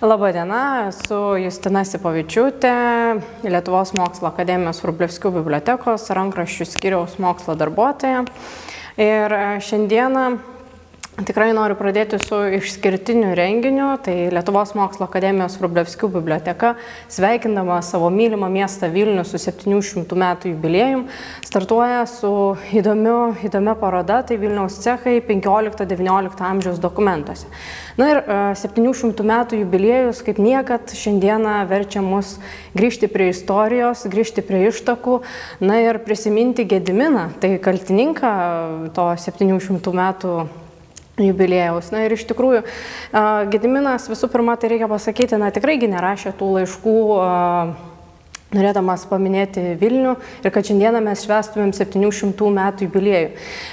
Labadiena, esu Justina Sipavičiūtė, Lietuvos mokslo akademijos Rublevskių bibliotekos rankraščių skiriaus mokslo darbuotoja. Ir šiandieną Tikrai noriu pradėti su išskirtiniu renginiu, tai Lietuvos mokslo akademijos Rublevskių biblioteka, sveikindama savo mylimą miestą Vilnių su 700 metų jubiliejum, startuoja su įdomiu, įdomia paroda, tai Vilniaus cechai 15-19 amžiaus dokumentuose. Na ir 700 e, metų jubiliejus kaip niekad šiandieną verčia mus grįžti prie istorijos, grįžti prie ištakų, na ir prisiminti Gediminą, tai kaltininką to 700 metų jubilėjaus. Na ir iš tikrųjų, Gediminas visų pirma, tai reikia pasakyti, na tikraigi nerašė tų laiškų norėdamas paminėti Vilnių ir kad šiandieną mes švestumėm 700 metų jubiliejų.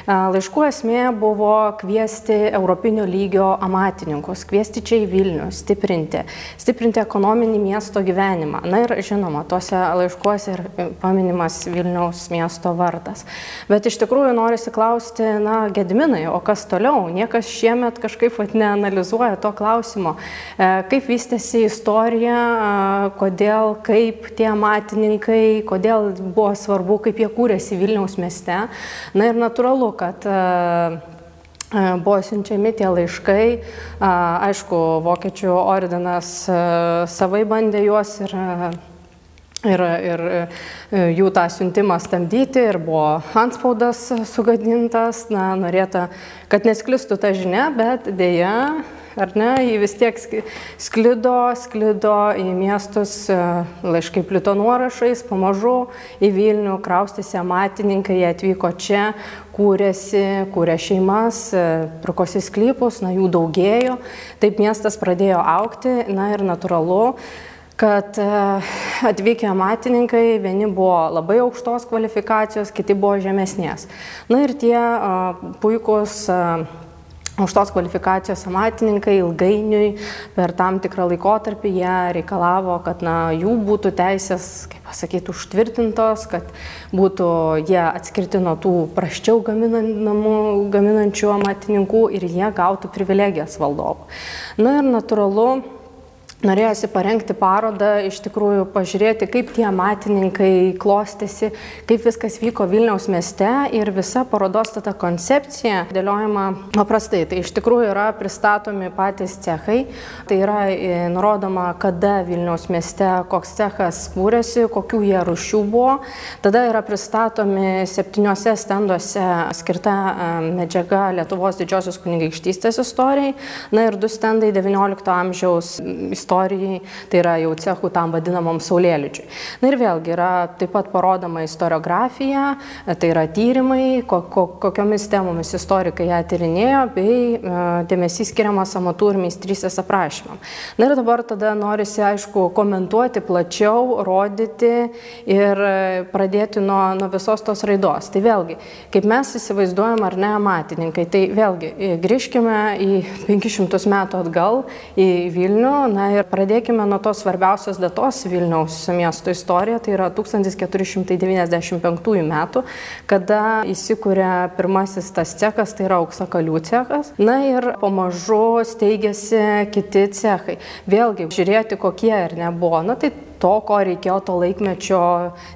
Laiškų esmė buvo kviesti europinio lygio amatininkus, kviesti čia į Vilnių, stiprinti, stiprinti ekonominį miesto gyvenimą. Na ir žinoma, tuose laiškuose ir paminimas Vilniaus miesto vardas. Bet iš tikrųjų norisi klausti, na, Gedminai, o kas toliau? Niekas šiemet kažkaip vat, neanalizuoja to klausimo. E, kaip vystėsi istorija, kodėl, kaip tie amatininkai amatininkai, kodėl buvo svarbu, kaip jie kūrėsi Vilniaus mieste. Na ir natūralu, kad e, e, buvo siunčiami tie laiškai. Aišku, vokiečių ordinas e, savai bandė juos ir Ir, ir jų tą siuntimą stabdyti ir buvo antspaudas sugadintas, na, norėta, kad nesklistų ta žinia, bet dėja ar ne, jį vis tiek sklido, sklido į miestus, e, laiškai plito nuorašais, pamažu į Vilnių kraustėsi amatininkai, jie atvyko čia, kūrėsi, kūrė šeimas, e, pirkosi sklypus, na jų daugėjo, taip miestas pradėjo aukti, na ir natūralu, kad e, atvykę amatininkai, vieni buvo labai aukštos kvalifikacijos, kiti buvo žemesnės. Na ir tie puikūs aukštos kvalifikacijos amatininkai ilgainiui per tam tikrą laikotarpį jie reikalavo, kad na, jų būtų teisės, kaip pasakyti, užtvirtintos, kad būtų jie atskirti nuo tų praščiau gaminančių amatininkų ir jie gautų privilegijas valdovų. Na ir natūralu, Norėjosi parengti parodą, iš tikrųjų pažiūrėti, kaip tie matininkai klostėsi, kaip viskas vyko Vilniaus mieste ir visa parodos ta koncepcija dėliojama paprastai. Tai iš tikrųjų yra pristatomi patys cechai, tai yra e, nurodoma, kada Vilniaus mieste koks cechas kūrėsi, kokių jie rušių buvo. Tada yra pristatomi septyniose stenduose skirta e, medžiaga Lietuvos didžiosios kunigaikštystės istorijai, na ir du stendai XIX amžiaus istorijai istorijai, tai yra jau cechų tam vadinamam saulėlydžiui. Na ir vėlgi yra taip pat parodoma istoriografija, tai yra tyrimai, ko, ko, kokiomis temomis istorikai ją tyrinėjo, bei e, dėmesys skiriamas amatų ir meistrysės aprašymam. Na ir dabar tada norisi, aišku, komentuoti plačiau, rodyti ir e, pradėti nuo, nuo visos tos raidos. Tai vėlgi, kaip mes įsivaizduojam ar ne amatininkai, tai vėlgi e, grįžkime į 500 metų atgal į Vilnių, na ir pradėkime nuo tos svarbiausios datos Vilniaus miesto istorijoje, tai yra 1495 metų, kada įsikūrė pirmasis tas cechas, tai yra auksakalių cechas. Na ir pamažu steigėsi kiti cechai. Vėlgi, žiūrėti, kokie ir nebuvo. Na tai to, ko reikėjo to laikmečio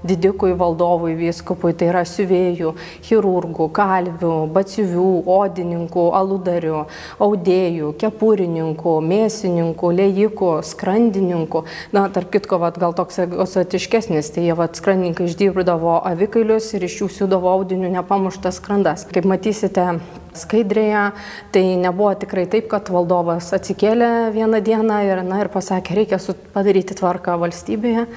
didikui valdovui vyskupui, tai yra siuvėjų, chirurgų, kalvių, batsiuvių, odininkų, aludarių, audėjų, kepurininkų, mėsininkų, lėjikų, skrandininkų. Na, tarp kitko, vat, gal toks egzotiškesnis, tai jie vat, skrandininkai išdirbdavo avikailius ir iš jų siūdavo audinių nepamuštas skrandas. Kaip matysite, skaidrėje. Tai nebuvo tikrai taip, kad valdovas atsikėlė vieną dieną ir, na, ir pasakė, reikia padaryti tvarką valstybėje, e,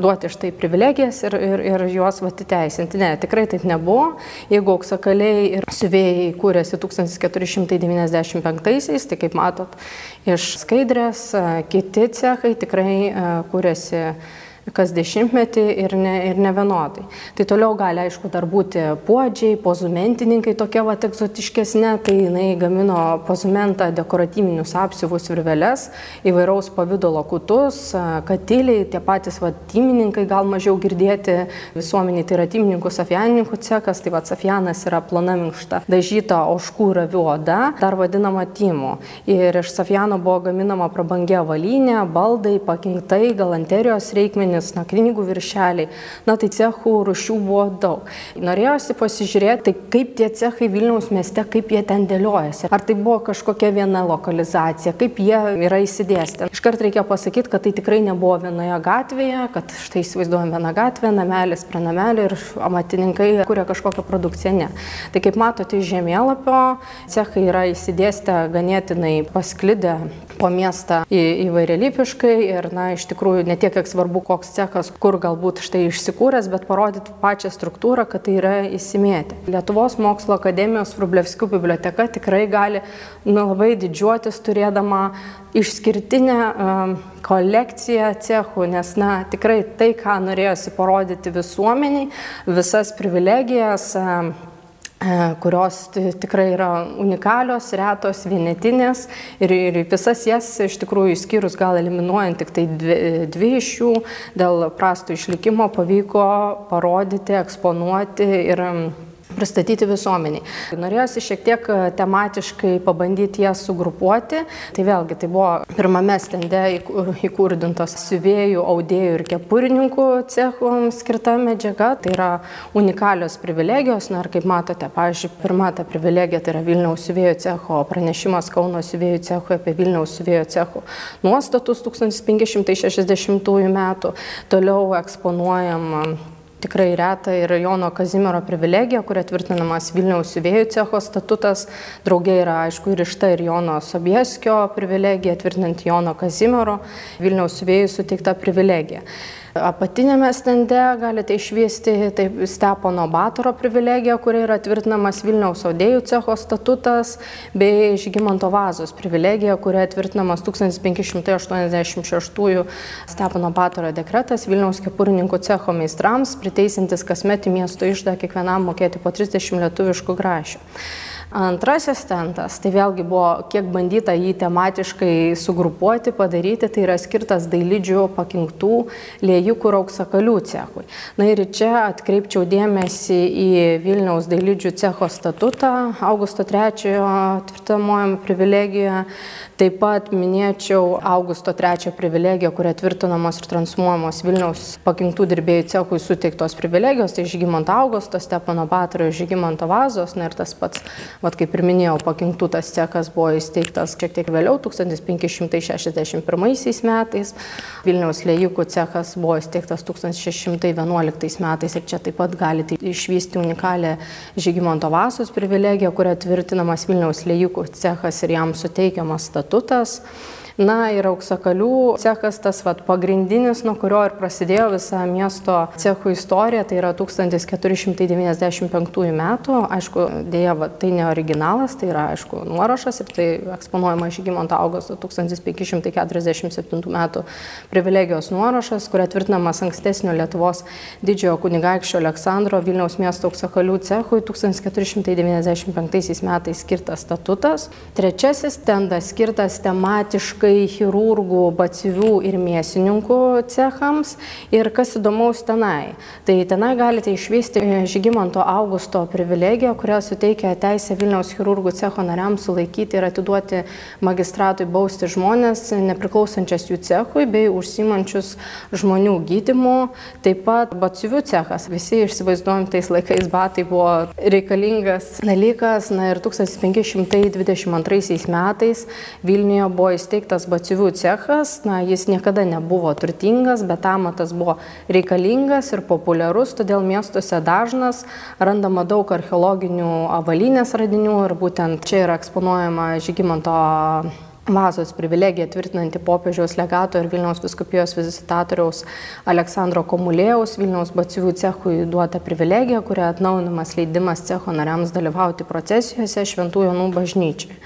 duoti štai privilegijas ir, ir, ir juos atiteisinti. Ne, tikrai taip nebuvo. Jeigu auksakaliai ir siuvėjai kūrėsi 1495-aisiais, tai kaip matot iš skaidrės, e, kiti cechai tikrai e, kūrėsi kas dešimtmetį ir ne, ir ne vienodai. Tai toliau gali, aišku, dar būti puodžiai, pozumentininkai tokie va egzotiškesnė, tai jinai gamino pozumentą dekoratyvinius apsiuvus virveles, įvairaus pavydalo kutus, katiliai, tie patys va tymininkai gal mažiau girdėti visuomeniai, tai yra tymininkų safianininkų cekas, tai va safianas yra plona minkšta, dažyta oškų ravių oda, dar vadinama tymu. Ir iš safiano buvo gaminama prabangia valynė, baldai, pakinktai, galanterijos reikmenis, na, knygų viršeliai. Na, tai cechų rušių buvo daug. Norėjosi pasižiūrėti, tai kaip tie cechai Vilniaus mieste, kaip jie ten dėliojasi. Ar tai buvo kažkokia viena lokalizacija, kaip jie yra įsidėstę. Iškart reikia pasakyti, kad tai tikrai nebuvo vienoje gatvėje, kad štai įsivaizduojam vieną gatvę, namelis prie namelio ir amatininkai kuria kažkokią produkciją. Ne. Tai kaip matote iš žemėlapio, cechai yra įsidėstę ganėtinai pasklidę po miestą į, įvairialypiškai ir, na, iš tikrųjų, ne tiek, kiek svarbu, koks cechas, kur galbūt štai išsikūręs, bet parodyti pačią struktūrą, kad tai yra įsimėtę. Lietuvos mokslo akademijos Frublevskių biblioteka tikrai gali nu, labai didžiuotis turėdama išskirtinę um, kolekciją cechų, nes, na, tikrai tai, ką norėjosi parodyti visuomeniai, visas privilegijas, um, kurios tikrai yra unikalios, retos, vienetinės ir, ir visas jas iš tikrųjų išskyrus gal eliminuojant tik tai dvi, dvi iš jų dėl prastų išlikimo pavyko parodyti, eksponuoti ir pristatyti visuomeniai. Norėjosi šiek tiek e, tematiškai pabandyti jas sugrupuoti. Tai vėlgi, tai buvo pirmame stende įkurdintos siuvėjų, audėjų ir kepurininkų cechom skirta medžiaga. Tai yra unikalios privilegijos. Na ir kaip matote, pavyzdžiui, pirma ta privilegija tai yra Vilniaus siuvėjų cecho pranešimas Kauno siuvėjų cecho apie Vilniaus siuvėjų cecho nuostatus 1560 metų. Toliau eksponuojam tikrai reta ir Jono Kazimiero privilegija, kuria tvirtinamas Vilniaus siuvėjų cecho statutas. Draugė yra, aišku, ir išta ir Jono Sobieskio privilegija, tvirtinant Jono Kazimiero Vilniaus siuvėjų suteikta privilegija. Apatinėme stende galite išvysti taip, Stepono Batoro privilegiją, kuria yra tvirtinamas Vilniaus audėjų cecho statutas, bei Žygimanto Vazos privilegija, kuria tvirtinamas 1586 Stepono Batoro dekretas Vilniaus kepurininkų cecho meistrams, priteisintis kasmetį miesto išdą kiekvienam mokėti po 30 lietuviškų grašių. Antrasis tentas, tai vėlgi buvo kiek bandyta jį tematiškai sugrupuoti, padaryti, tai yra skirtas dailidžių pakinktų liejikų ir auksakalių cechui. Na ir čia atkreipčiau dėmesį į Vilniaus dailidžių cecho statutą Augusto III tvirtamojam privilegijoje. Taip pat minėčiau Augusto III privilegiją, kuria tvirtinamos ir transmuojamos Vilniaus pakinktų dirbėjų cechui suteiktos privilegijos, tai Žygimanto Augusto, Stepano Batorio, Žygimanto Vazos, na ir tas pats Vat kaip ir minėjau, pakinktų tas cekas buvo įsteigtas šiek tiek vėliau, 1561 metais. Vilniaus lėjikų cechas buvo įsteigtas 1611 metais ir čia taip pat galite išvysti unikalią Žygimanto Vasos privilegiją, kuria tvirtinamas Vilniaus lėjikų cechas ir jam suteikiamas statutas. Na ir auksakalių cechas tas vat, pagrindinis, nuo kurio ir prasidėjo visa miesto cechų istorija, tai yra 1495 metų. Aišku, dėja, va, tai ne originalas, tai yra, aišku, nuorašas ir tai eksponuojama Žygimanto Augusto 1547 metų privilegijos nuorašas, kuria tvirtinamas ankstesnio Lietuvos didžiojo kunigaikščio Aleksandro Vilniaus miesto auksakalių cechui 1495 metais skirtas statutas. Trečiasis tendas skirtas tematiškai visiškai chirurgų, batsivių ir mėsininkų cechams. Ir kas įdomaus tenai? Tai tenai galite išvysti Žygimanto Augusto privilegiją, kurią suteikia teisė Vilniaus chirurgų cecho nariams sulaikyti ir atiduoti magistratui bausti žmonės, nepriklausančias jų cechui, bei užsimančius žmonių gydimu. Taip pat batsivių cechas. Visi įsivaizduojam, tais laikais batai buvo reikalingas dalykas. Na ir 1522 metais Vilniuje buvo įsteigtas tas batsiuvių cechas, na, jis niekada nebuvo turtingas, bet amatas buvo reikalingas ir populiarus, todėl miestuose dažnas, randama daug archeologinių avalinės radinių ir būtent čia yra eksponuojama Žygimanto Vazos privilegija tvirtinanti popiežiaus legato ir Vilniaus viskupijos vizitatoriaus Aleksandro Komulėjaus Vilniaus batsiuvių cechui duota privilegija, kuria atnaujinamas leidimas cecho nariams dalyvauti procesijose Šventųjų Jonų bažnyčiai.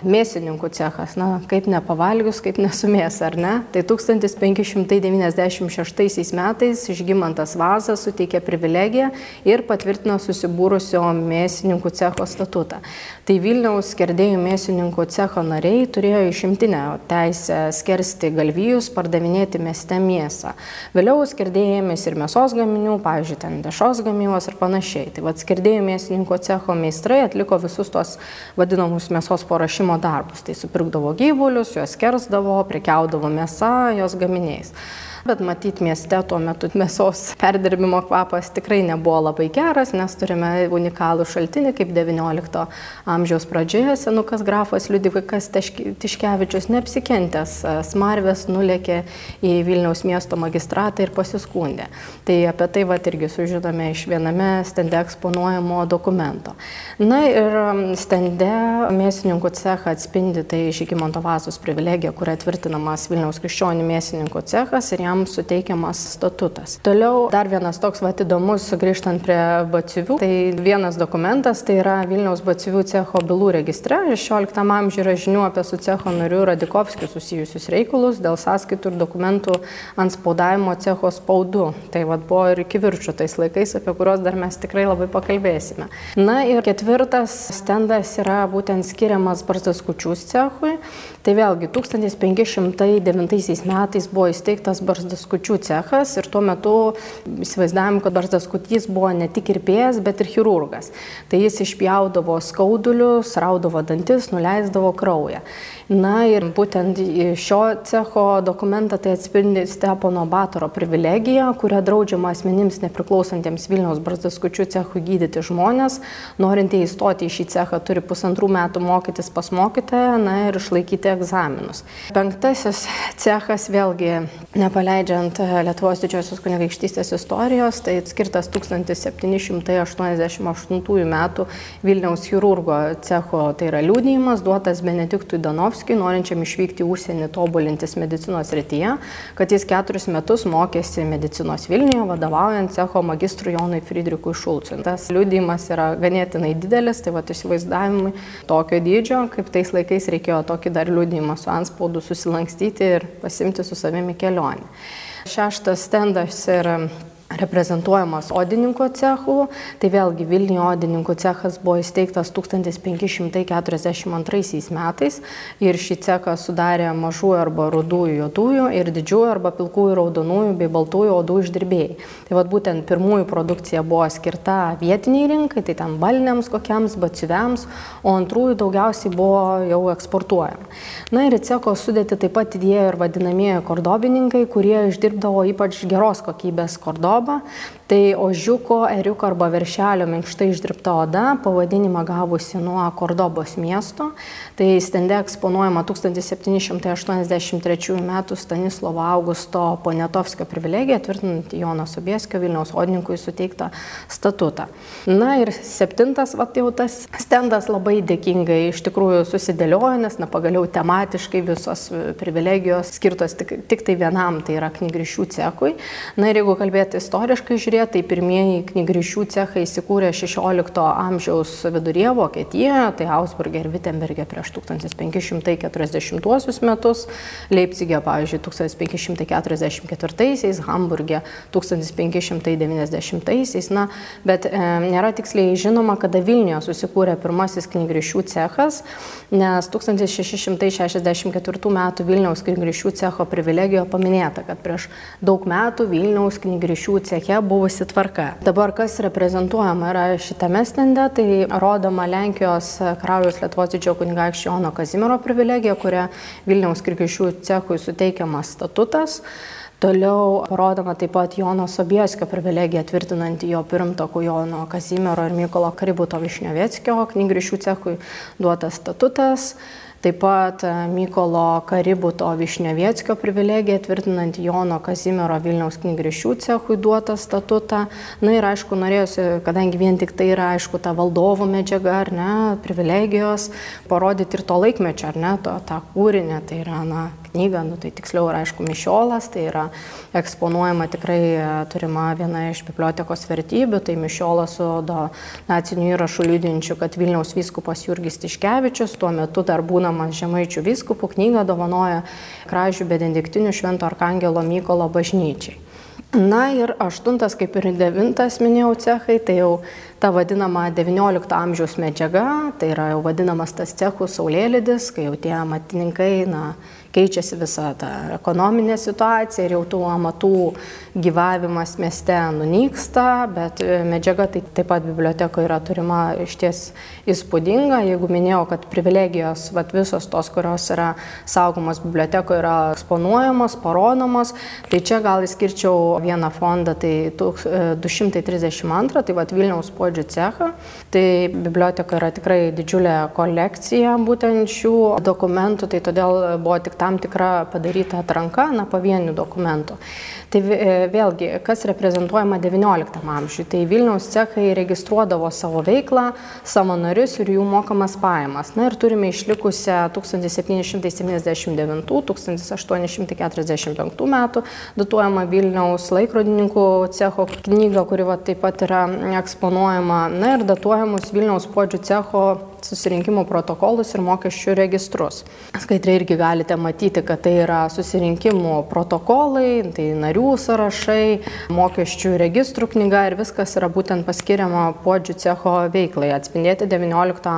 Mėsininkų cechas, na, kaip nepavalgius, kaip nesumės, ar ne? Tai 1596 metais Žygimantas Vazas suteikė privilegiją ir patvirtino susibūrusio mėsininkų cecho statutą. Tai Vilniaus skerdėjų mėsininkų cecho nariai turėjo išimtinę teisę skersti galvijus, pardavinėti mieste mėsą. Vėliau skerdėjai ėmėsi ir mėsos gaminių, pavyzdžiui, ten dešos gamybos ir panašiai. Tai vad skerdėjų mėsininko cecho meistrai atliko visus tos vadinamus mėsos porašymo darbus. Tai supirkdavo gyvulius, juos kersdavo, prekiaudavo mėsą, jos gaminiais. Bet matyt, mieste tuo metu mėsos perdirbimo kvapas tikrai nebuvo labai geras, nes turime unikalų šaltinį, kaip XIX amžiaus pradžioje senukas grafas Liudivikas Tiškevičius neapsikentęs, smarvės nulėkė į Vilniaus miesto magistratą ir pasiskundė. Tai apie tai vat irgi sužinome iš viename stende eksponuojamo dokumento. Na ir stende mėsininkų cechą atspindi tai Žygimanto Vazos privilegija, kuria tvirtinamas Vilniaus krikščionių mėsininkų cechas ir jam jam suteikiamas statutas. Toliau dar vienas toks va įdomus, grįžtant prie bacivių, tai vienas dokumentas, tai yra Vilniaus bacivių cecho bylų registre, 16 amžiuje yra žinių apie su cecho nariu Radikovskiu susijusius reikalus dėl sąskaitų ir dokumentų ant spaudavimo cecho spaudų. Tai vad buvo ir kivirčių tais laikais, apie kuriuos dar mes tikrai labai pakalbėsime. Na ir ketvirtas stendas yra būtent skiriamas barzdas kučius cechui. Tai vėlgi 1509 metais buvo įsteigtas barzdas barzdaskučių cechas ir tuo metu įsivaizdavom, kad barzdaskutys buvo ne tik kirpėjas, bet ir chirurgas. Tai jis išpjaudavo skaudulius, raudavo dantis, nuleisdavo kraują. Na ir būtent šio cecho dokumentą tai atspindi Stepono Batoro privilegija, kuria draudžiama asmenims nepriklausantiems Vilniaus barzdaskučių cechui gydyti žmonės. Norintieji įstoti į šį cechą turi pusantrų metų mokytis pas mokytoją, na ir išlaikyti egzaminus. Penktasis cechas vėlgi nepaleidžia leidžiant e, Lietuvos didžiosios kunigaikštystės istorijos, tai skirtas 1788 m. Vilniaus chirurgo cecho, tai yra liūdėjimas duotas Benediktui Danovskijui, norinčiam išvykti užsienį tobulintis medicinos rytyje, kad jis keturis metus mokėsi medicinos Vilniuje, vadovaujant cecho magistrui Jonui Friedrikui Šulcui. Tas liūdėjimas yra ganėtinai didelis, tai va įsivaizdavimui tokio dydžio, kaip tais laikais reikėjo tokį dar liūdėjimą su anspaudu susilankstyti ir pasimti su savimi kelionę. Šeštas stendas yra reprezentuojamas odininkų cechų. Tai vėlgi Vilniuje odininkų cechas buvo įsteigtas 1542 metais ir šį cechą sudarė mažųjų arba rudųjų juodųjų ir didžiųjų arba pilkųjų raudonųjų bei baltųjų odų išdirbėjai. Tai vad būtent pirmųjų produkcija buvo skirta vietiniai rinkai, tai ten balniams kokiams, batsiuviams, o antrųjų daugiausiai buvo jau eksportuojama. Na ir į cecho sudėti taip pat įdėjo ir vadinamieji kordobininkai, kurie išdirbdavo ypač geros kokybės kordobą kalbą. Tai ožiuko, eriuko arba veršelio minkštai išdirbta oda, pavadinimą gavusi nuo Kordobos miesto. Tai stende eksponuojama 1783 m. Stanislovo Augusto Ponetovskio privilegija, tvirtinant Jono Sobieskio Vilniaus odininkui suteiktą statutą. Na ir septintas, va jau tas stendas labai dėkingai iš tikrųjų susidėliojo, nes na, pagaliau tematiškai visos privilegijos skirtos tik, tik tai vienam, tai yra knygrišių cekui. Na ir jeigu kalbėti istoriškai žiūrėti, tai pirmieji knygrišių cechai įsikūrė 16 amžiaus viduryje Vokietijoje, tai Augsburgė ir Wittenbergė prieš 1540 metus, Leipzigė, pavyzdžiui, 1544, Hamburgė 1590, na, bet e, nėra tiksliai žinoma, kada Vilniuje susikūrė pirmasis knygrišių cechas, nes 1664 m. Vilniaus knygrišių cecho privilegijoje paminėta, kad prieš daug metų Vilniaus knygrišių ceche buvusi tvarka. Dabar kas reprezentuojama yra šitame stende, tai rodoma Lenkijos karalius Lietuvos didžiojo kunigaikščio Jono Kazimiero privilegija, kuria Vilniaus krikščių cechui suteikiamas statutas. Toliau parodoma taip pat Jono Sobieskio privilegija tvirtinanti jo pirmtakų Jono Kazimiero ir Mykolo Kaributo Višnioveckio knygrišių cechui duotas statutas. Taip pat e, Mykolo Kaributo Višnevieckio privilegija tvirtinant Jono Kazimiero Vilniaus knygrišių cechui duotą statutą. Na ir aišku, norėjusi, kadangi vien tik tai yra aišku ta valdovo medžiaga, ar ne, privilegijos, parodyti ir to laikmečio, ar ne, to, tą kūrinį, tai yra, na, knygą, nu, tai tiksliau yra aišku Mišiolas, tai yra eksponuojama tikrai e, turima viena iš bibliotekos vertybių, tai Mišiolas su do nacinių įrašų liūdinčių, kad Vilniaus vyskupas Jurgis Tiškevičius, tuo metu dar būnamas Žemaičių vyskupų, knygą dovanoja Kražių benediktinių Švento Arkangelo Mykolo bažnyčiai. Na ir aštuntas, kaip ir devintas minėjau cechai, tai jau ta vadinama XIX amžiaus medžiaga, tai yra jau vadinamas tas cechų saulėlydis, kai jau tie amatininkai, na, keičiasi visa ta ekonominė situacija ir jau tų amatų gyvavimas mieste nunyksta, bet e, medžiaga tai taip pat bibliotekoje yra turima iš ties įspūdinga. Jeigu minėjau, kad privilegijos, vat, visos tos, kurios yra saugomos bibliotekoje, yra eksponuojamos, parodomos, tai čia gal įskirčiau vieną fondą, tai 232, e, tai vat, Vilniaus podžių cechą. Tai biblioteka yra tikrai didžiulė kolekcija būtent šių dokumentų, tai todėl buvo tik tam tikra padaryta atranka, na, pavienių dokumentų. Tai e, vėlgi, kas reprezentuojama XIX amžiui, tai Vilniaus cechai registruodavo savo veiklą, savo narius ir jų mokamas pajamas. Na ir turime išlikusią 1779-1845 metų datuojama Vilniaus laikrodininkų cecho knyga, kuri va, taip pat yra eksponuojama. Na ir datuojamus Vilniaus podžių cecho susirinkimo protokolus ir mokesčių registrus. Skaitriai irgi galite matyti, kad tai yra susirinkimų protokolai, tai narių sąrašai, mokesčių registrų knyga ir viskas yra būtent paskiriama podžių cecho veiklai, atspindėti XIX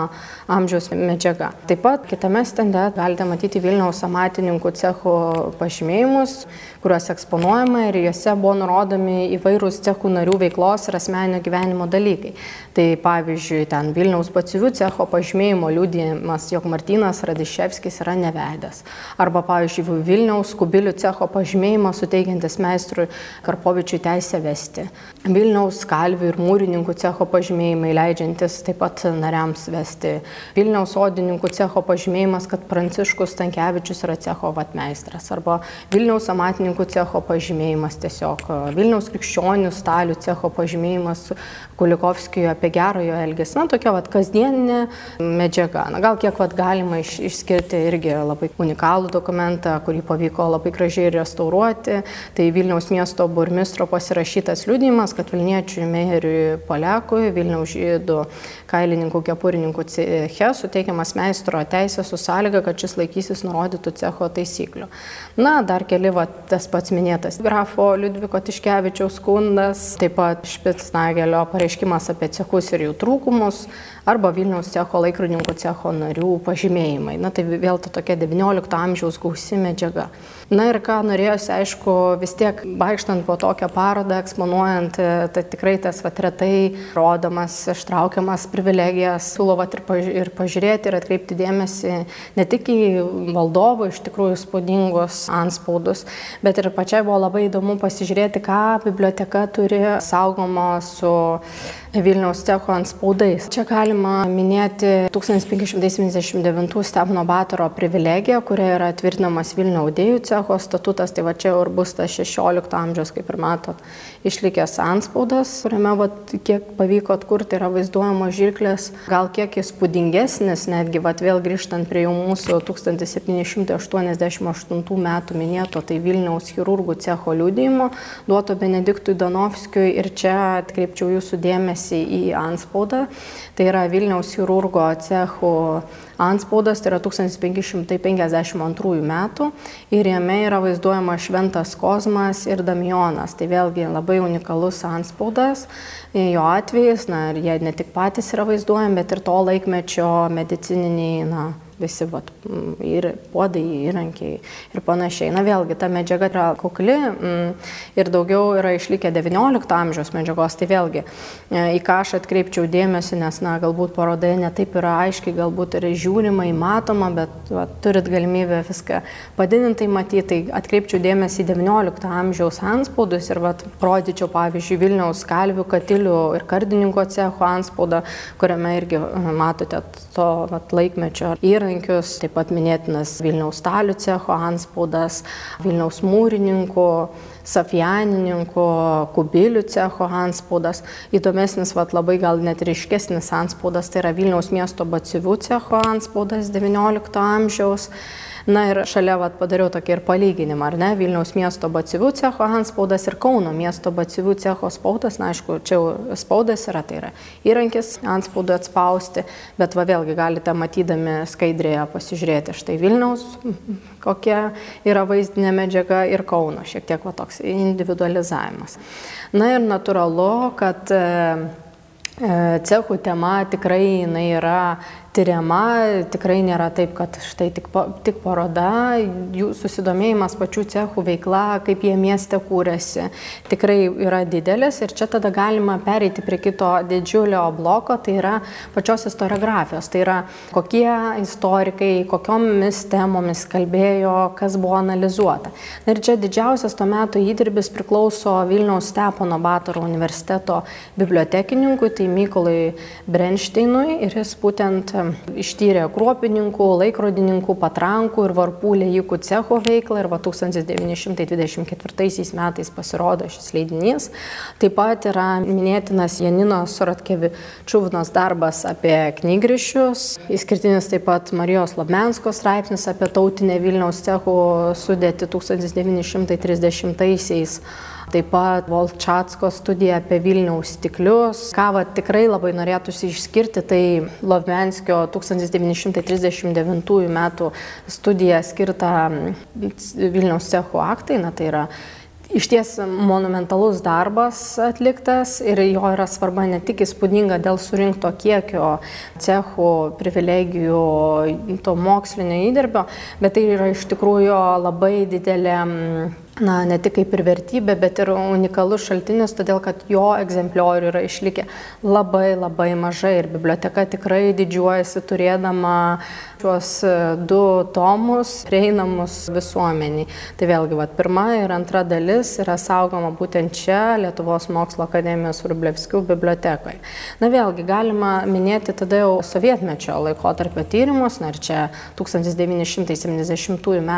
amžiaus medžiaga. Taip pat kitame stende galite matyti Vilniaus amatininkų cecho pažymėjimus, kuriuos eksponuojama ir juose buvo nurodomi įvairūs cechų narių veiklos ir asmeninio gyvenimo dalykai. Tai pavyzdžiui, ten Vilniaus baciuvių cecho pažymėjimo liūdėjimas, jog Martinas Radiševskis yra nevedęs. Arba, pavyzdžiui, Vilniaus kubilių cecho pažymėjimas suteikiantis meistrui Karpovičiui teisę vesti. Vilniaus kalvių ir mūrininkų cecho pažymėjimai leidžiantis taip pat nariams vesti. Vilniaus sodininkų cecho pažymėjimas, kad Pranciškus Tankievičius yra cecho vatmeistras. Arba Vilniaus amatininkų cecho pažymėjimas tiesiog. Vilniaus krikščionių stalių cecho pažymėjimas Kulikovskijui apie gerojo elgesį. Na, tokia vat kasdieninė medžiaga. Na, gal kiek vat, galima iš, išskirti irgi labai unikalų dokumentą, kurį pavyko labai gražiai restauruoti. Tai Vilniaus miesto burmistro pasirašytas liūdimas, kad Vilniečiui Meheriui Polekui, Vilniaus žydų kailininkų kepurininkų ceche suteikiamas meistro teisė su sąlyga, kad šis laikysis nurodytų cecho taisyklių. Na, dar keli, va, tas pats minėtas grafo Liudviko Tiškevičiaus skundas, taip pat Špitsnagelio pareiškimas apie cechus ir jų trūkumus, arba Vilniaus cecho laikrodininkų cecho narių pažymėjimai. Na tai vėl ta tokia XIX amžiaus gausi medžiaga. Na ir ką norėjosi, aišku, vis tiek vaikštant po tokią parodą, eksponuojant, tai tikrai tas vat retai rodomas, ištraukiamas privilegijas, siūlo vat ir, paž ir pažiūrėti ir atkreipti dėmesį ne tik į valdovų iš tikrųjų spūdingus anspaudus, bet ir pačiai buvo labai įdomu pasižiūrėti, ką biblioteka turi saugomo su Vilniaus cecho anspaudais. Čia galima minėti 1579 Stepono Batoro privilegiją, kuria yra tvirtinamas Vilnių audėjų cecho statutas, tai va čia ir bus tas 16 amžiaus, kaip ir matot, išlikęs anspaudas, kuriame va, kiek pavyko atkurti yra vaizduojamos žirklės, gal kiek įspūdingesnis, netgi va, vėl grįžtant prie jau mūsų 1788 metų minėto, tai Vilniaus chirurgų cecho liūdėjimo, duoto Benediktui Donovskijui ir čia atkreipčiau jūsų dėmesį dėmesį į anspaudą. Tai yra Vilniaus chirurgo cechų anspaudas, tai yra 1552 metų ir jame yra vaizduojama Šventas Kozmas ir Damionas. Tai vėlgi labai unikalus anspaudas. Jo atvejais, na ir jie ne tik patys yra vaizduojami, bet ir to laikmečio medicininiai, na, visi vat, ir puodai, įrankiai ir panašiai. Na vėlgi, ta medžiaga yra kukli ir daugiau yra išlikę XIX amžiaus medžiagos, tai vėlgi e, į ką aš atkreipčiau dėmesį, nes, na, galbūt parodoje netaip yra aiškiai, galbūt yra žiūrima, įmatoma, bet va, turit galimybę viską padidintai matyti, tai atkreipčiau dėmesį į XIX amžiaus anspaudus ir va, rodyčiau, pavyzdžiui, Vilniaus kalvių, katilių ir kardininko cecho anspaudą, kuriame irgi matote to va, laikmečio įrankį įrankius, taip pat minėtinas Vilniaus stalių cecho anspaudas, Vilniaus mūrininkų, Safianininkų, Kubilių cecho anspaudas. Įdomesnis, vat, labai gal net ryškesnis anspaudas, tai yra Vilniaus miesto bacivių cecho anspaudas XIX amžiaus. Na ir šalia vat, padariau tokį ir palyginimą, ar ne, Vilniaus miesto bacivių cecho anspaudas ir Kauno miesto bacivių cecho spaudas, na aišku, čia jau spaudas yra, tai yra įrankis anspaudui atspausti, bet va vėlgi galite matydami skaidrėje pasižiūrėti štai Vilniaus, kokia yra vaizdinė medžiaga ir Kauno, šiek tiek va toks individualizavimas. Na ir natūralu, kad e, cechų tema tikrai jinai yra tyriama, tikrai nėra taip, kad štai tik, tik paroda, jų susidomėjimas pačių cechų veikla, kaip jie mieste kūrėsi, tikrai yra didelis ir čia tada galima pereiti prie kito didžiulio bloko, tai yra pačios istoriografijos, tai yra kokie istorikai, kokiomis temomis kalbėjo, kas buvo analizuota. Ir čia didžiausias tuo metu įdirbis priklauso Vilniaus Stepono Batoro universiteto bibliotekininkui, tai Mykolai Brenšteinui ir jis būtent ištyrė kruopininkų, laikrodininkų, patrankų ir varpų lėjikų cecho veiklą ir va 1924 metais pasirodo šis leidinys. Taip pat yra minėtinas Janinos Suratkevičiūvnos darbas apie knygrišius, įskirtinis taip pat Marijos Labmenskos straipsnis apie tautinę Vilniaus cechų sudėti 1930-aisiais taip pat Volčatsko studija apie Vilniaus stiklius. Ką va, tikrai labai norėtųsi išskirti, tai Lovmenskio 1939 metų studija skirta Vilniaus cechų aktai, na tai yra iš ties monumentalus darbas atliktas ir jo yra svarba ne tik įspūdinga dėl surinkto kiekio cechų privilegijų, to mokslinio įdirbio, bet tai yra iš tikrųjų labai didelė na, ne tik kaip ir vertybė, bet ir unikalus šaltinis, todėl kad jo egzempliorių yra išlikę labai labai mažai ir biblioteka tikrai didžiuojasi turėdama šiuos e, du tomus prieinamus visuomeniai. Tai vėlgi, vat, pirma ir antra dalis yra saugoma būtent čia, Lietuvos mokslo akademijos Rublevskių bibliotekoje. Na vėlgi, galima minėti tada jau sovietmečio laikotarpio tyrimus, na ir čia 1970 m.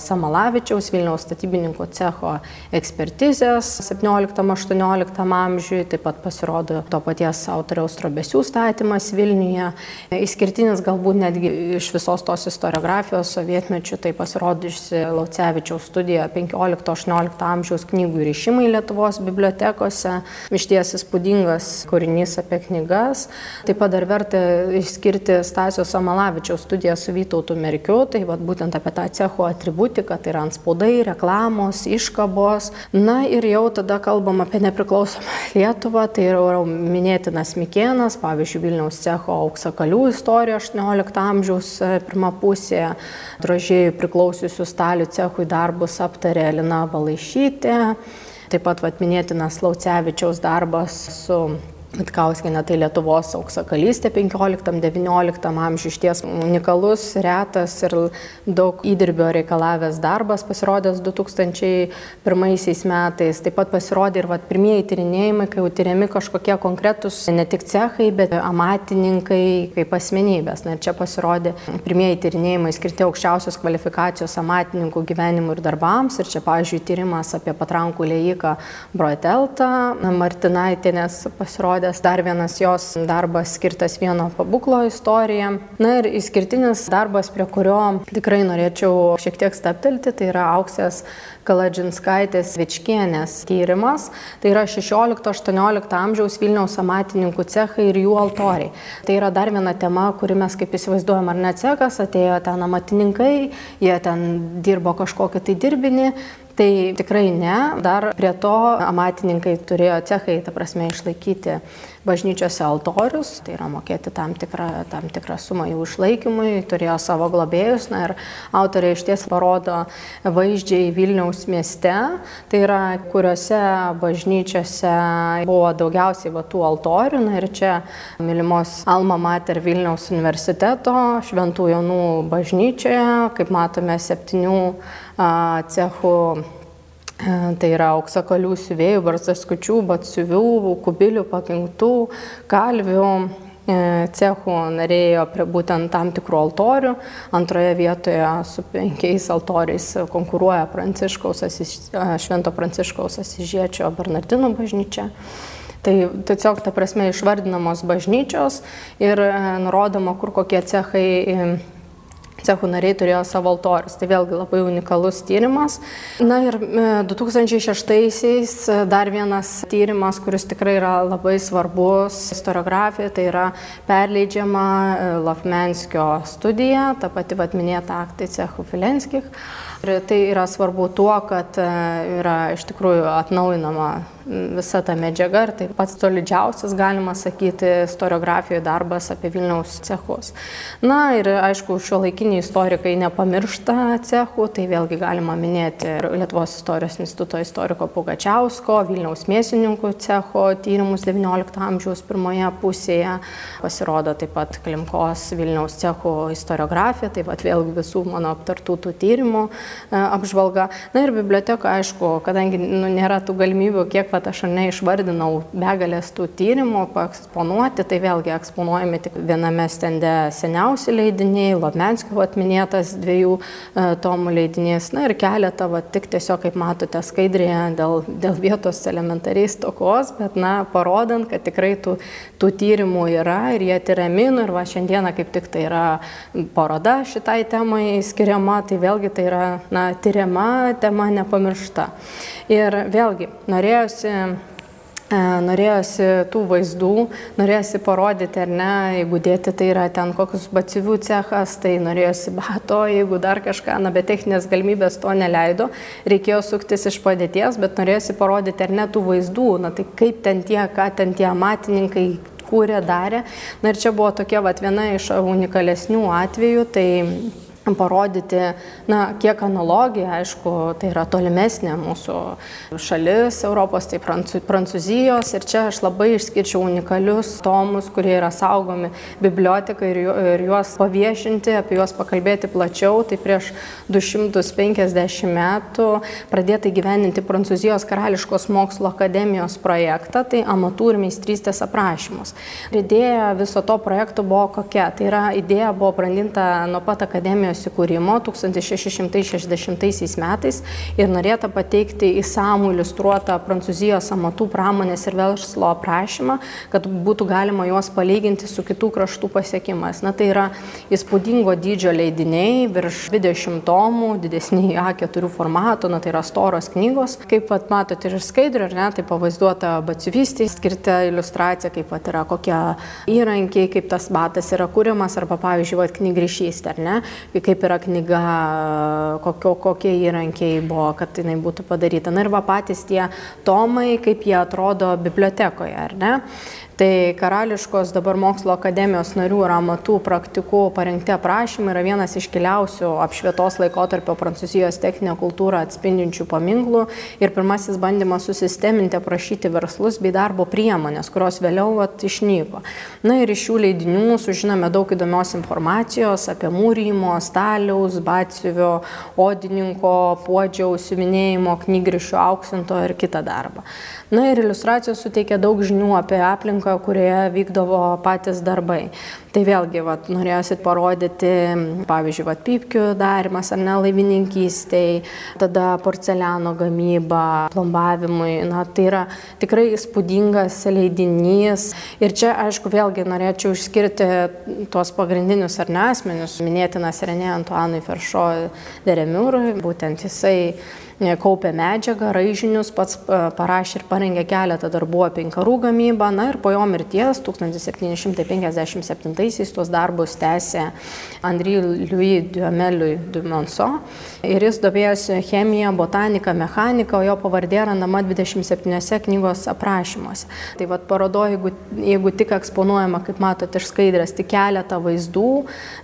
Samalavičiaus Vilniaus statybininkų cecho ekspertizės 17-18 amžiui, taip pat pasirodo to paties autoriaus trobesių statymas Vilniuje. Išskirtinis galbūt netgi iš visos tos istoriografijos sovietmečių tai pasirodžiusi Laucevičiaus studija 15-18 amžiaus knygų ryšimai Lietuvos bibliotekose. Iš ties įspūdingas kūrinys apie knygas. Taip pat dar verta išskirti Stasio Samalavičiaus studiją su Vytautu Merkiu, tai vat, būtent apie tą cecho atributiką, tai yra anspaudai, reklamos, iškabos. Na ir jau tada kalbam apie nepriklausomą Lietuvą, tai yra minėtinas Mikėnas, pavyzdžiui, Vilniaus cecho auksakalių istorija 18 amžiaus e, pirmą pusėje drožėjų priklausiusių stalių cechui darbus aptarė Lina Balaišytė. Taip pat vat, minėtinas Laucevičiaus darbas su Vitkauskienė tai Lietuvos auksakalystė 15-19 amžiuje išties unikalus, retas ir daug įdirbio reikalavęs darbas pasirodęs 2001 metais. Taip pat pasirodė ir vat, pirmieji tyrinėjimai, kai jau tyriami kažkokie konkretus ne tik cechai, bet amatininkai kaip asmenybės. Na ir čia pasirodė pirmieji tyrinėjimai skirti aukščiausios kvalifikacijos amatininkų gyvenimui ir darbams. Ir čia, pavyzdžiui, tyrimas apie patrankų lėjiką Broeteltą, Martinaitinės pasirodė pasirodęs dar vienas jos darbas skirtas vieno pabuklo istorija. Na ir išskirtinis darbas, prie kurio tikrai norėčiau šiek tiek staptelti, tai yra auksės Kaladžinskaitės Vičkienės tyrimas. Tai yra 16-18 amžiaus Vilniaus amatininkų cechai ir jų altoriai. Tai yra dar viena tema, kuri mes kaip įsivaizduojam, ar ne cechas, atėjo ten amatininkai, jie ten dirbo kažkokį tai dirbinį, Tai tikrai ne. Dar prie to amatininkai turėjo cechai, ta prasme, išlaikyti bažnyčiose altorius, tai yra mokėti tam tikrą, tam tikrą sumą jų išlaikymui, turėjo savo globėjus. Na ir autoriai iš ties parodo vaizdžiai Vilniaus mieste, tai yra kuriuose bažnyčiose buvo daugiausiai va, tų altorių. Na ir čia mylimos Alma Mater Vilniaus universiteto Šventų Jonų bažnyčioje, kaip matome, septynių cechų Tai yra auksakalių siuvėjų, barsaskučių, batsiuvių, kubilių, pakinktų, kalvių e, cechų narėjo prie būtent tam tikrų altorių. Antroje vietoje su penkiais altoriais konkuruoja Pranciškaus, Švento Pranciškaus Asižiečio Bernardinų bažnyčia. Tai tiesiog ta prasme išvardinamos bažnyčios ir e, nurodoma, kur kokie cechai cechų nariai turėjo savo altorius. Tai vėlgi labai unikalus tyrimas. Na ir 2006-aisiais e, dar vienas tyrimas, kuris tikrai yra labai svarbus istoriografija, tai yra perleidžiama e, Lofmenskio studija, ta pati vat minėta aktai cechų Filenskich. Ir tai yra svarbu tuo, kad e, yra iš tikrųjų atnaujinama visa ta medžiaga ir tai pats solidžiausias, galima sakyti, istoriografijoje darbas apie Vilniaus cechus. Na ir aišku, šio laikiniai istorikai nepamiršta cechų, tai vėlgi galima minėti Lietuvos istorijos instituto istoriko Pugačiausko, Vilniaus mėsininkų cecho tyrimus XIX amžiaus pirmoje pusėje, pasirodo taip pat Klimkos Vilniaus cechų istoriografija, taip pat vėlgi visų mano aptartų tų tyrimų e, apžvalga. Na ir biblioteka, aišku, kadangi nu, nėra tų galimybių, kiek pat aš ar ne išvardinau begalės tų tyrimų paeksponuoti, tai vėlgi eksponuojami tik viename stende seniausi leidiniai, Lobmenskio atminėtas dviejų e, tomų leidinys, na ir keletą, va, tik tiesiog, kaip matote, skaidrėje dėl, dėl vietos elementariai stokos, bet, na, parodant, kad tikrai tų, tų tyrimų yra ir jie tyriami, nu, ir va, šiandieną kaip tik tai yra paroda šitai temai skiriama, tai vėlgi tai yra, na, tyriama tema nepamiršta. Ir vėlgi, norėjusi norėjosi, e, norėjosi tų vaizdų, norėjosi parodyti, ar ne, jeigu dėti tai yra ten kokius bacivių cechas, tai norėjosi bato, jeigu dar kažką, na, bet techninės galimybės to neleido, reikėjo suktis iš padėties, bet norėjosi parodyti, ar ne tų vaizdų, na, tai kaip ten tie, ką ten tie amatininkai kūrė, darė. Na ir čia buvo tokia vat, viena iš unikalesnių atvejų, tai parodyti, na, kiek analogija, aišku, tai yra tolimesnė mūsų šalis Europos, tai Prancūzijos ir čia aš labai išskirčiau unikalius tomus, kurie yra saugomi bibliotekai ir, juos paviešinti, apie juos pakalbėti plačiau. Tai prieš 250 metų pradėta gyveninti Prancūzijos karališkos mokslo akademijos projektą, tai amatų ir meistrystės aprašymus. Ir idėja viso to projekto buvo kokia? Tai yra idėja buvo brandinta nuo pat akademijos įsikūrimo 1660 metais ir norėta pateikti įsamų iliustruotą Prancūzijos amatų pramonės ir verslo aprašymą, kad būtų galima juos palyginti su kitų kraštų pasiekimais. Na tai yra įspūdingo dydžio leidiniai, virš 20 tomų, didesniai A4 formato, na tai yra storos knygos. Kaip pat matote ir skaidrė, ar ne, tai pavaizduota batsiuvystė, skirta iliustracija, kaip pat yra kokie įrankiai, kaip tas batas yra kūriamas, arba pavyzdžiui, knygrišystė, ar ne, kaip yra knyga, kokio, kokie įrankiai buvo, kad jinai būtų padaryta. Na ir va patys tie tomai, kaip jie atrodo bibliotekoje, ar ne? Tai Karališkos dabar mokslo akademijos narių ir amatų praktikų parengti aprašymai yra vienas iškiliausių apšvietos laikotarpio Prancūzijos techninę kultūrą atspindinčių paminklų ir pirmasis bandymas susisteminti, aprašyti verslus bei darbo priemonės, kurios vėliau vat, išnyko. Na ir iš šių leidinių sužinome daug įdomios informacijos apie mūrymo, staliaus, batsiuvio, odininko, puodžiaus, siuvinėjimo, knygrišio, auksinto ir kitą darbą. Na ir iliustracijos suteikia daug žinių apie aplinką, kurioje vykdavo patys darbai. Tai vėlgi, vat, norėjusi parodyti, pavyzdžiui, vat, pypkių darimas ar ne laivininkystėj, tada porceliano gamyba, plombavimui. Na, tai yra tikrai įspūdingas leidinys. Ir čia, aišku, vėlgi norėčiau išskirti tuos pagrindinius ar ne asmenius. Minėtinas Renė Antuanui Feršo Deremiurui, būtent jisai kaupė medžiagą, raižinius, pats e, parašė ir parengė keletą darbų apie inkarų gamybą. Na ir po jo mirties 1757-aisiais tuos darbus tęsė Andry Louis Duameliui Dumonso. Ir jis domėjosi chemiją, botaniką, mechaniką, o jo pavardė randama 27 knygos aprašymuose. Tai vad parodo, jeigu, jeigu tik eksponuojama, kaip matote, iš skaidrės tik keletą vaizdų,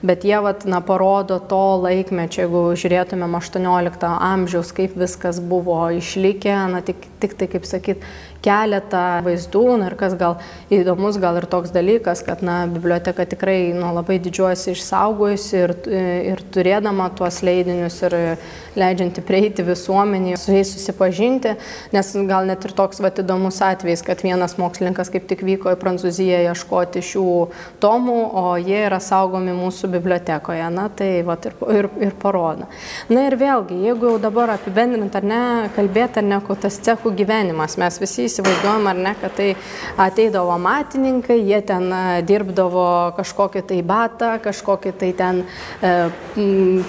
bet jie vat, na, parodo to laikmečio, jeigu žiūrėtumėm 18 amžiaus, kaip vis viskas buvo išlikę, na tik, tik tai, kaip sakyt, keletą vaizdų na, ir kas gal įdomus, gal ir toks dalykas, kad na, biblioteka tikrai nu, labai didžiuosi išsaugojusi ir, ir turėdama tuos leidinius ir leidžianti prieiti visuomenį, su jais susipažinti, nes gal net ir toks vat, įdomus atvejis, kad vienas mokslininkas kaip tik vyko į Prancūziją ieškoti šių tomų, o jie yra saugomi mūsų bibliotekoje, na tai vat, ir, ir, ir parodo. Na ir vėlgi, jeigu jau dabar apibendrint ar ne, kalbėti ar ne, kokias cechų gyvenimas, mes visi įsivaizduojam ar ne, kad tai ateidavo matininkai, jie ten e, dirbdavo kažkokį tai batą, kažkokį tai ten e,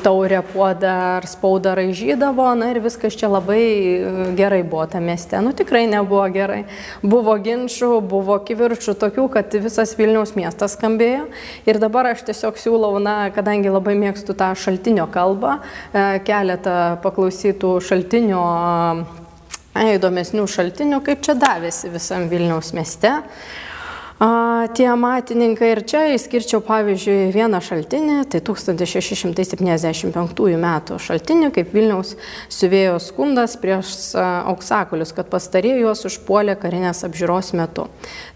taurę puodą ar spaudą raižydavo, na ir viskas čia labai e, gerai buvo tame mieste. Nu tikrai nebuvo gerai. Buvo ginčių, buvo kivirčių tokių, kad visas Vilniaus miestas skambėjo. Ir dabar aš tiesiog siūlau, na, kadangi labai mėgstu tą šaltinio kalbą, e, keletą paklausytų šaltinio įdomesnių šaltinių, kaip čia davėsi visam Vilniaus mieste. A, tie amatininkai ir čia išskirčiau pavyzdžiui vieną šaltinį, tai 1675 metų šaltinį, kaip Vilniaus siuvėjo skundas prieš auksakulius, kad pastarėjai juos užpuolė karinės apžiūros metu.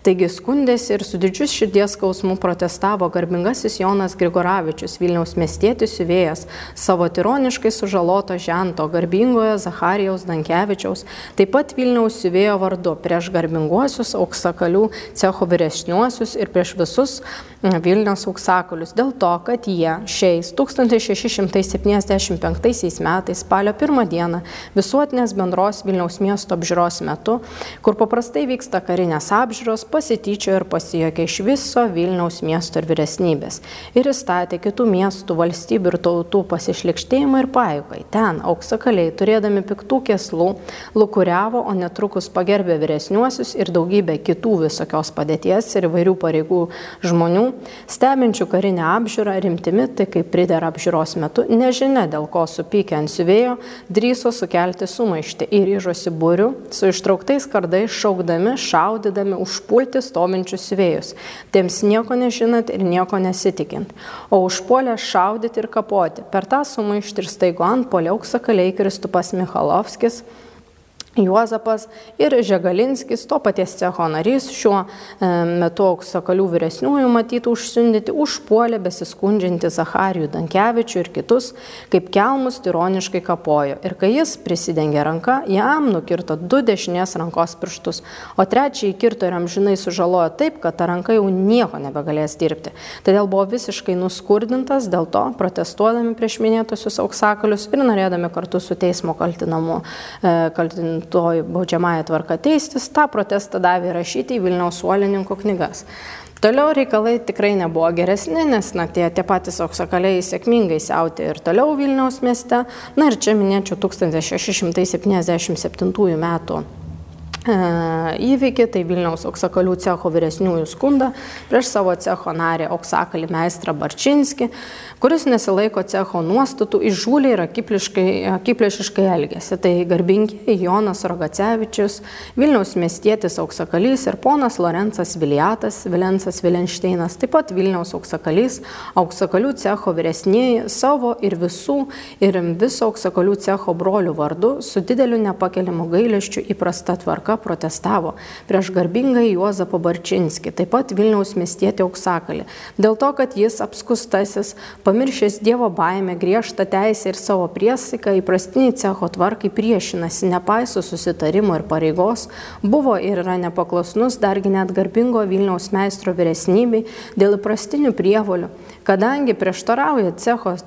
Taigi skundėsi ir su didžiu širdies skausmu protestavo garbingasis Jonas Grigoravičius, Vilniaus miestietis siuvėjas, savo tironiškai sužaloto žento, garbingojo Zacharijaus Dankievičiaus, taip pat Vilniaus siuvėjo vardu prieš garbinguosius auksakalių cecho vyresniuosius ir prieš visus Vilniaus auksakalius, dėl to, kad jie šiais 1675 metais spalio 1 dieną visuotinės bendros Vilniaus miesto apžiūros metu, kur paprastai vyksta karinės apžiūros, pasityčiojo ir pasijokė iš viso Vilniaus miesto ir vyresnybės ir įstatė kitų miestų, valstybių ir tautų pasišlikštėjimą ir pajukai. Ten auksakaliai, turėdami piktų keslų, lukuriavo, o netrukus pagerbė vyresniuosius ir daugybę kitų visokios padėties ir įvairių pareigų žmonių, stebinčių karinę apžiūrą rimtimi, tai kaip pridera apžiūros metu, nežinia dėl ko supykę ant siuvėjo, drįso sukelti sumaištį ir ryžosi būrių, su ištrauktais kardais šaukdami, šaudydami, užpulti pulti stovinčius siuvėjus, tiems nieko nežinant ir nieko nesitikint, o užpuolę šaudyti ir kapoti. Per tą sumaištį ir staigu ant poliauksakaliai Kristupas Michalovskis Juozapas ir Žegalinskis, to paties cecho narys, šiuo e, metu auksakalių vyresniųjų matytų užsiundyti, užpuolė besiskundžiantį Zacharijų Dankievičių ir kitus, kaip kelmus tironiškai kapojo. Ir kai jis prisidengė ranką, jam nukirto du dešinės rankos pirštus, o trečiąjį kirto ir amžinai sužalojo taip, kad ta ranka jau nieko nebegalės dirbti. Todėl buvo visiškai nuskurdintas, dėl to protestuodami prieš minėtusius auksakalius ir norėdami kartu su teismo kaltinamu e, kaltinamu toj baudžiamąją tvarką teistis, tą protestą davė rašyti į Vilniaus suolininkų knygas. Toliau reikalai tikrai nebuvo geresni, nes na, tie, tie patys auksakaliai sėkmingai siautė ir toliau Vilniaus mieste. Na ir čia minėčiau 1677 metų įvykį, tai Vilniaus auksakalių cecho vyresniųjų skundą prieš savo cecho narį auksakalį meistrą Barčinski, kuris nesilaiko cecho nuostatų, išžūlė ir akiplėšiškai elgėsi. Tai garbingi Jonas Rogacevičius, Vilniaus miestietis auksakalys ir ponas Lorencas Viliatas, Vilensas Vilenšteinas, taip pat Vilniaus auksakalys, auksakalių cecho vyresnieji savo ir visų ir viso auksakalių cecho brolių vardu su dideliu nepakeliamu gailėščiu įprasta tvarka tvarka protestavo prieš garbingą Juozapą Barčinskį, taip pat Vilniaus miestietį Auksakalį, dėl to, kad jis apskustasis, pamiršęs Dievo baimę, griežtą teisę ir savo priesaiką įprastiniai cecho tvarkai priešinasi, nepaiso susitarimo ir pareigos, buvo ir yra nepaklusnus dargi net garbingo Vilniaus meistro vyresnybei dėl įprastinių prievolių, kadangi prieštarauja cecho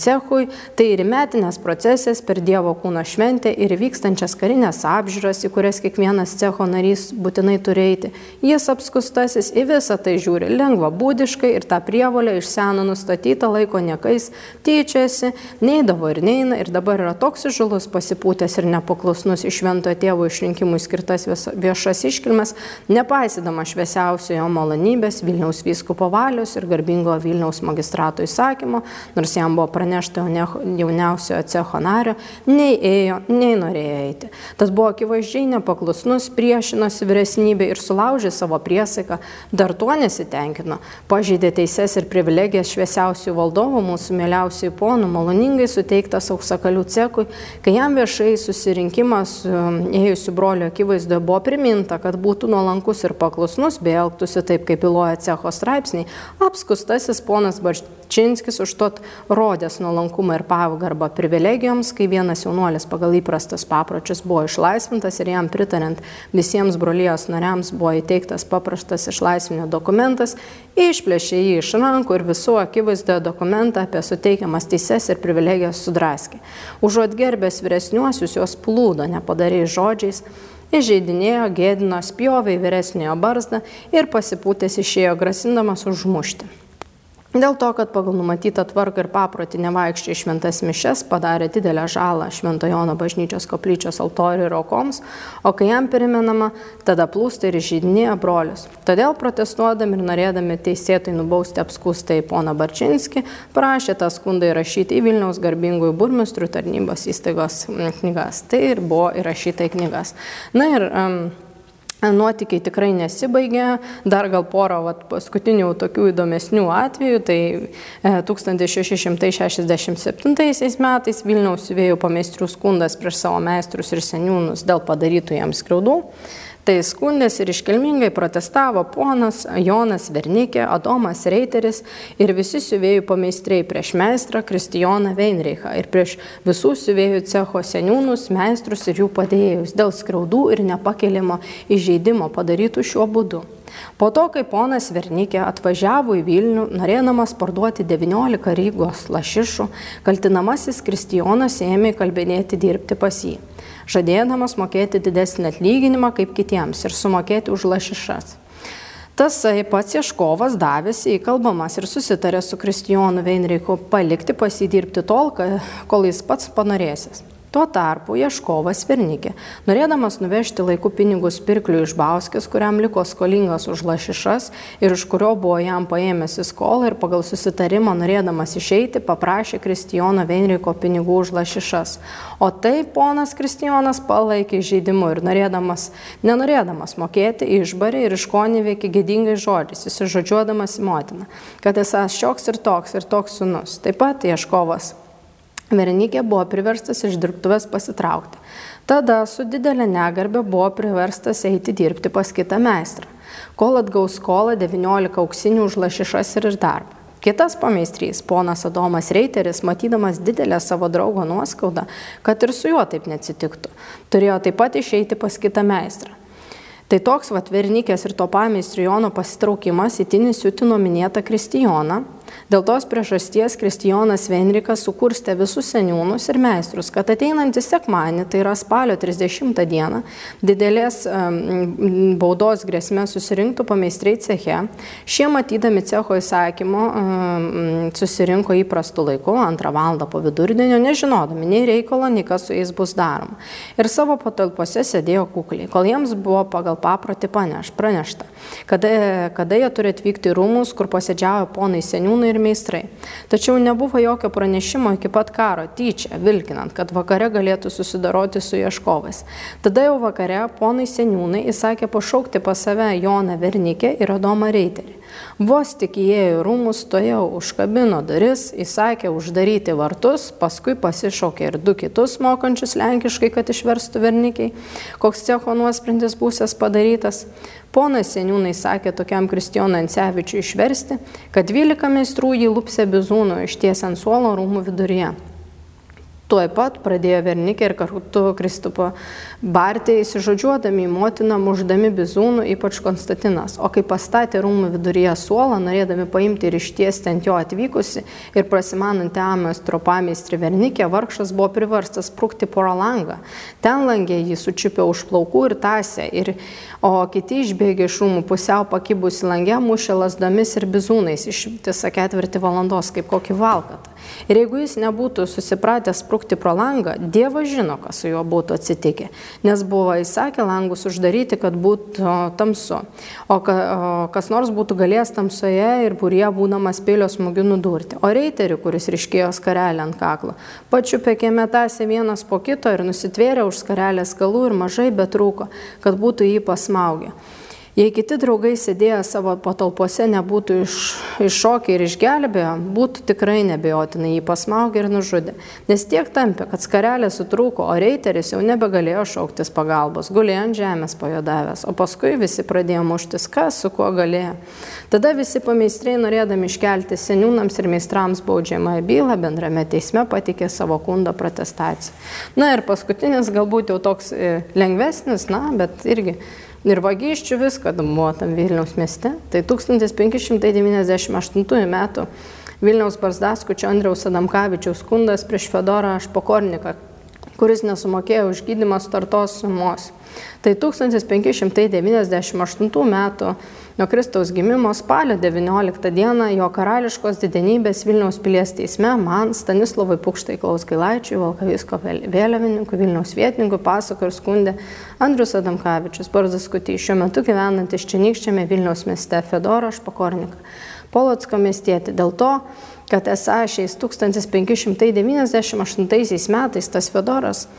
cechui, tai ir metinės procesės per Dievo kūno šventę ir vykstančias karinės apžiūras, į kurias kiekvienas cecho narys būtinai turi eiti. Jis apskustasis į visą tai žiūri lengva būdiškai ir tą prievolę iš seno nustatytą laiko niekais tyčiasi, neįdavo ir neina ir dabar yra toks žulus pasipūtęs ir nepaklusnus iš šventojo tėvo išrinkimui skirtas viešas iškilmes, nepaisydama šviesiausiojo malonybės Vilniaus vyskupo valios ir garbingo Vilniaus magistrato įsakymo, nors nors jam buvo pranešta jauniausiojo cecho nario, nei ėjo, nei norėjo eiti. Tas buvo akivaizdžiai nepaklusnus, priešinosi vyresnybė ir sulaužė savo priesaiką, dar tuo nesitenkino, pažeidė teises ir privilegijas šviesiausių valdovų, mūsų mėliausių ponų, maloningai suteiktas auksakalių cekui, kai jam viešai susirinkimas um, ėjusių brolio akivaizdoje buvo priminta, kad būtų nuolankus ir paklusnus, bei elgtųsi taip, kaip byloja cecho straipsniai, apskustasis ponas Barščinskas užtot rodęs nuolankumą ir pagarbą privilegijoms, kai vienas jaunuolis pagal įprastas papročius buvo išlaisvintas ir jam pritarint visiems brolijos nariams buvo įteiktas paprastas išlaisvinio dokumentas, išplėšė jį iš rankų ir visų akivaizdoje dokumentą apie suteikiamas teises ir privilegijas sudraskė. Užuot gerbęs vyresniuosius, jos plūdo nepadariai žodžiais, įžeidinėjo, gėdino, spjovė į vyresniojo barzdą ir pasipūtęs išėjo grasindamas užmušti. Dėl to, kad pagal numatytą tvarką ir paprotį nevaikščiai į šventas mišes padarė didelę žalą Šventojono bažnyčios koplyčios altoriui ir aukoms, o kai jam primenama, tada plūsta ir žydinėja brolius. Todėl protestuodami ir norėdami teisėtai nubausti apskustai poną Barčinskį, prašė tą skundą įrašyti į Vilniaus garbingųjų burmistrų tarnybos įstaigos knygas. Tai ir buvo įrašyta į knygas. Na ir um, Nuotikiai tikrai nesibaigė, dar gal porą vat, paskutinių tokių įdomesnių atvejų, tai 1667 e, metais Vilniaus siuvėjų pameistrių skundas prieš savo meistrus ir seniūnus dėl padarytų jiems skriaudų. Tai skundėsi ir iškilmingai protestavo ponas Jonas Vernikė, Adomas Reiteris ir visi siuvėjų pameistriai prieš meistrą Kristijoną Veinreichą ir prieš visų siuvėjų cecho seniūnus, meistrus ir jų padėjėjus dėl skriaudų ir nepakelimo įžeidimo padarytų šiuo būdu. Po to, kai ponas Vernikė atvažiavo į Vilnių, norėdamas parduoti 19 Rygos lašišų, kaltinamasis Kristijonas ėmė kalbinėti dirbti pas jį žadėdamas mokėti didesnį atlyginimą kaip kitiems ir sumokėti už lašišas. Tasai pats ieškovas davėsi įkalbamas ir susitarė su Kristijonu Veinreiku palikti pasidirbti tol, kol jis pats panorėsis. Tuo tarpu ieškovas Vernikė, norėdamas nuvežti laiku pinigus pirkliui iš Bauskės, kuriam liko skolingas už lašišas ir iš kurio buvo jam paėmęs į skolą ir pagal susitarimą norėdamas išeiti, paprašė Kristijono Venriko pinigų už lašišas. O tai ponas Kristijonas palaikė žaidimu ir norėdamas, nenorėdamas mokėti, išbarė ir iškonį veikė gėdingai žodžiais, įsižodžiuodamas į motiną, kad esas šioks ir toks ir toks sunus. Taip pat ieškovas Verenikė buvo priverstas iš dirbtuvės pasitraukti. Tada su didelė negarbė buvo priverstas eiti dirbti pas kitą meistrą, kol atgaus skolą 19 auksinių už lašišas ir darbą. Kitas pameistrys, ponas Adomas Reiteris, matydamas didelę savo draugo nuoskaudą, kad ir su juo taip neatsitiktų, turėjo taip pat išeiti pas kitą meistrą. Tai toks vatvernikės ir to pameistrijono pasitraukimas įtinis siutino minėtą Kristijoną, Dėl tos priežasties Kristijonas Venrikas sukurstė visus seniūnus ir meistrus, kad ateinantį sekmanį, tai yra spalio 30 dieną, didelės baudos grėsmė susirinktų pameistriai ceche. Šie matydami cecho įsakymo susirinko įprastu laiku, antrą valandą po vidurdienio, nežinodami nei reikalo, nei kas su jais bus daroma. Ir savo patalpose sėdėjo kukliai, kol jiems buvo pagal paprotį pranešta, kada, kada jie turi atvykti į rūmus, kur posėdžiavo ponai seniūnai ir meistrai. Tačiau nebuvo jokio pranešimo iki pat karo, tyčia, vilkinant, kad vakare galėtų susidaroti su ieškovais. Tada jau vakare ponai seniūnai įsakė pašaukti pas save Joną Vernikę ir Adomą Reiterį. Vos tik įėjo į rūmus, stojau, užkabino duris, įsakė uždaryti vartus, paskui pasišaukė ir du kitus mokančius lenkiškai, kad išverstų vernikiai, koks cecho nuosprendis būsės padarytas. Ponas seniūnai sakė tokiam Kristijonui Ansevičiui išversti, kad 12 meistrų jį lupsė bizūno išties ant suolo rūmų viduryje. Tuoj pat pradėjo Vernikė ir kartu Kristupo Bartė įsižodžiuodami į motiną, muždami bizūnų, ypač Konstantinas. O kai pastatė rūmų viduryje suolą, norėdami paimti ir ištiesti ant jo atvykusi ir prasimanantį Amės tropameistrį Vernikė, vargšas buvo priverstas sprukti porą langą. Ten langė jį sučiupė už plaukų ir tasę, ir, o kiti išbėgė iš rūmų pusiau pakibusi langę, mušė lasdomis ir bizūnais, ištisą ketvirtį valandos kaip kokį valkatą. Ir jeigu jis nebūtų susipratęs sprukti pro langą, Dievas žino, kas su juo būtų atsitikę, nes buvo įsakę langus uždaryti, kad būtų tamsu. O, ka, o kas nors būtų galėjęs tamsoje ir būrie būdamas pėlio smūgių nudurti. O reiterių, kuris ryškėjo skarelę ant kaklo, pačiupė kiemetąsi vienas po kito ir nusitvėrė už skarelės galų ir mažai betrūko, kad būtų jį pasmaugę. Jei kiti draugai sėdėję savo patalpose nebūtų iš, iššokę ir išgelbėję, būtų tikrai nebejotinai jį pasmaugę ir nužudę. Nes tiek tampė, kad skarelė sutrūko, o reiteris jau nebegalėjo šauktis pagalbos, gulėjo ant žemės pajodavęs, o paskui visi pradėjo muštis, kas su kuo galėjo. Tada visi pameistriai norėdami iškelti seniūnams ir meistrams baudžiamąją bylą bendrame teisme patikė savo kundo protestaciją. Na ir paskutinis galbūt jau toks e, lengvesnis, na, bet irgi ir vagysčių viską buvo tam Vilniaus mieste. Tai 1598 metų Vilniaus Barzdaskučio Andriaus Adamkavičiaus skundas prieš Fedorą Špokorniką, kuris nesumokėjo už gydymą startos sumos. Tai 1598 metų Nuo Kristaus gimimo spalio 19 dieną jo karališkos didenybės Vilniaus pilies teisme man Stanislavui Pukštai Klauskailaičiui, Valkavisko vėliavininkui, Vilniaus vietininkui pasako ir skundė Andrius Adamkavičius, Barzas Kutys, šiuo metu gyvenantis Čenykščiame Vilniaus mieste Fedorą Špakorniką, Polotsko miestietį. Dėl to, kad esą šiais 1598 metais tas Fedoras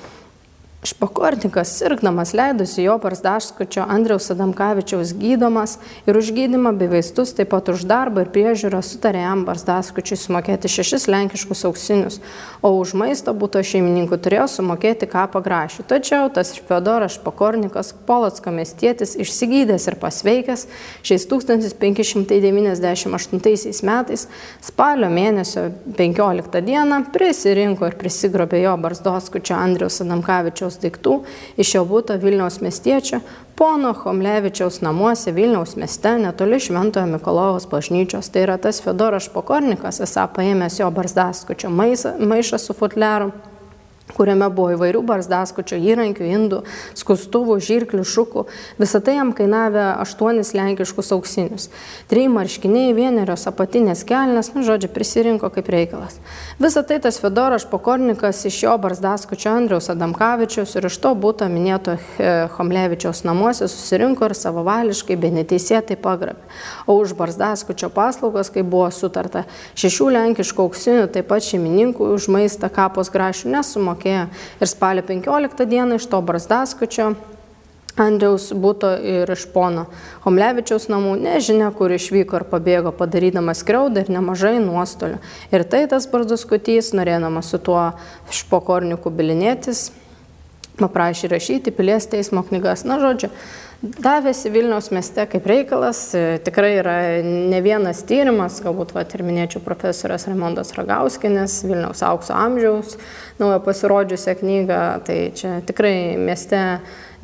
Špakornikas sirgdamas leidusi jo parsdaškučio Andriaus Adamkavičiaus gydomas ir už gydymą bei vaistus, taip pat už darbą ir priežiūrą sutarė jam barsdaskučiui sumokėti šešis lenkiškus auksinius, o už maisto būto šeimininkų turėjo sumokėti ką pagrašių. Tačiau tas Fedoras Špakornikas, Polotsko miestietis, išsigydęs ir pasveikęs šiais 1598 metais spalio mėnesio 15 dieną prisirinko ir prisigrobė jo barsdoskučio Andriaus Adamkavičiaus Vilniaus daiktų iš jo būto Vilniaus miestiečio pono Homlevičiaus namuose Vilniaus mieste netoli Šventojo Mikolojaus bažnyčios. Tai yra tas Fedoras Pokornikas, esą paėmęs jo barzdaskučio maišą su futleru kuriame buvo įvairių barzdaskučio įrankių, indų, skustuvų, žirklių, šukų. Visą tai jam kainavė aštuonis lenkiškus auksinius. Trys marškiniai, vienerios apatinės kelnes, nu žodžiu, prisirinko kaip reikalas. Visą tai tas Fedoras Pokornikas iš jo barzdaskučio Andriaus Adamkavičiaus ir iš to būto minėto Homlevičiaus namuose susirinko ir savavališkai bei neteisėtai pagrabė. O už barzdaskučio paslaugos, kai buvo sutarta, šešių lenkiškų auksinių, taip pat šeimininkų už maistą kapos grašių nesumokėjo mokėjo. Ir spalio 15 dieną iš to Brasdaskučio Andriaus būto ir iš pono Homlevičiaus namų, nežinia, kur išvyko ir pabėgo padarydamas skriaudą ir nemažai nuostolių. Ir tai tas Barduskutys, norėdamas su tuo špokorniku bilinėtis, paprašė rašyti pilies teismo knygas. Na, žodžiu, davėsi Vilniaus mieste kaip reikalas, e, tikrai yra ne vienas tyrimas, galbūt va, ir minėčiau profesorės Raimondas Ragauskinės, Vilniaus aukso amžiaus, naują pasirodžiusią knygą, tai čia tikrai mieste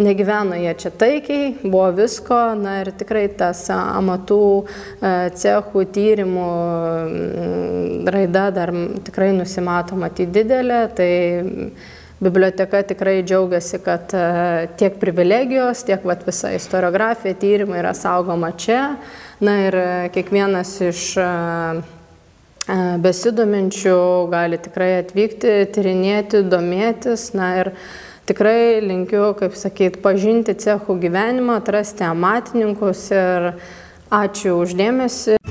negyveno jie čia taikiai, buvo visko, na ir tikrai tas amatų e, cechų tyrimų raida dar tikrai nusimato matyti didelė, tai Biblioteka tikrai džiaugiasi, kad e, tiek privilegijos, tiek vat, visa istoriografija, tyrimai yra saugoma čia. Na ir e, kiekvienas iš e, besidominčių gali tikrai atvykti, tyrinėti, domėtis. Na ir tikrai linkiu, kaip sakyt, pažinti cechų gyvenimą, atrasti amatininkus ir ačiū uždėmesi.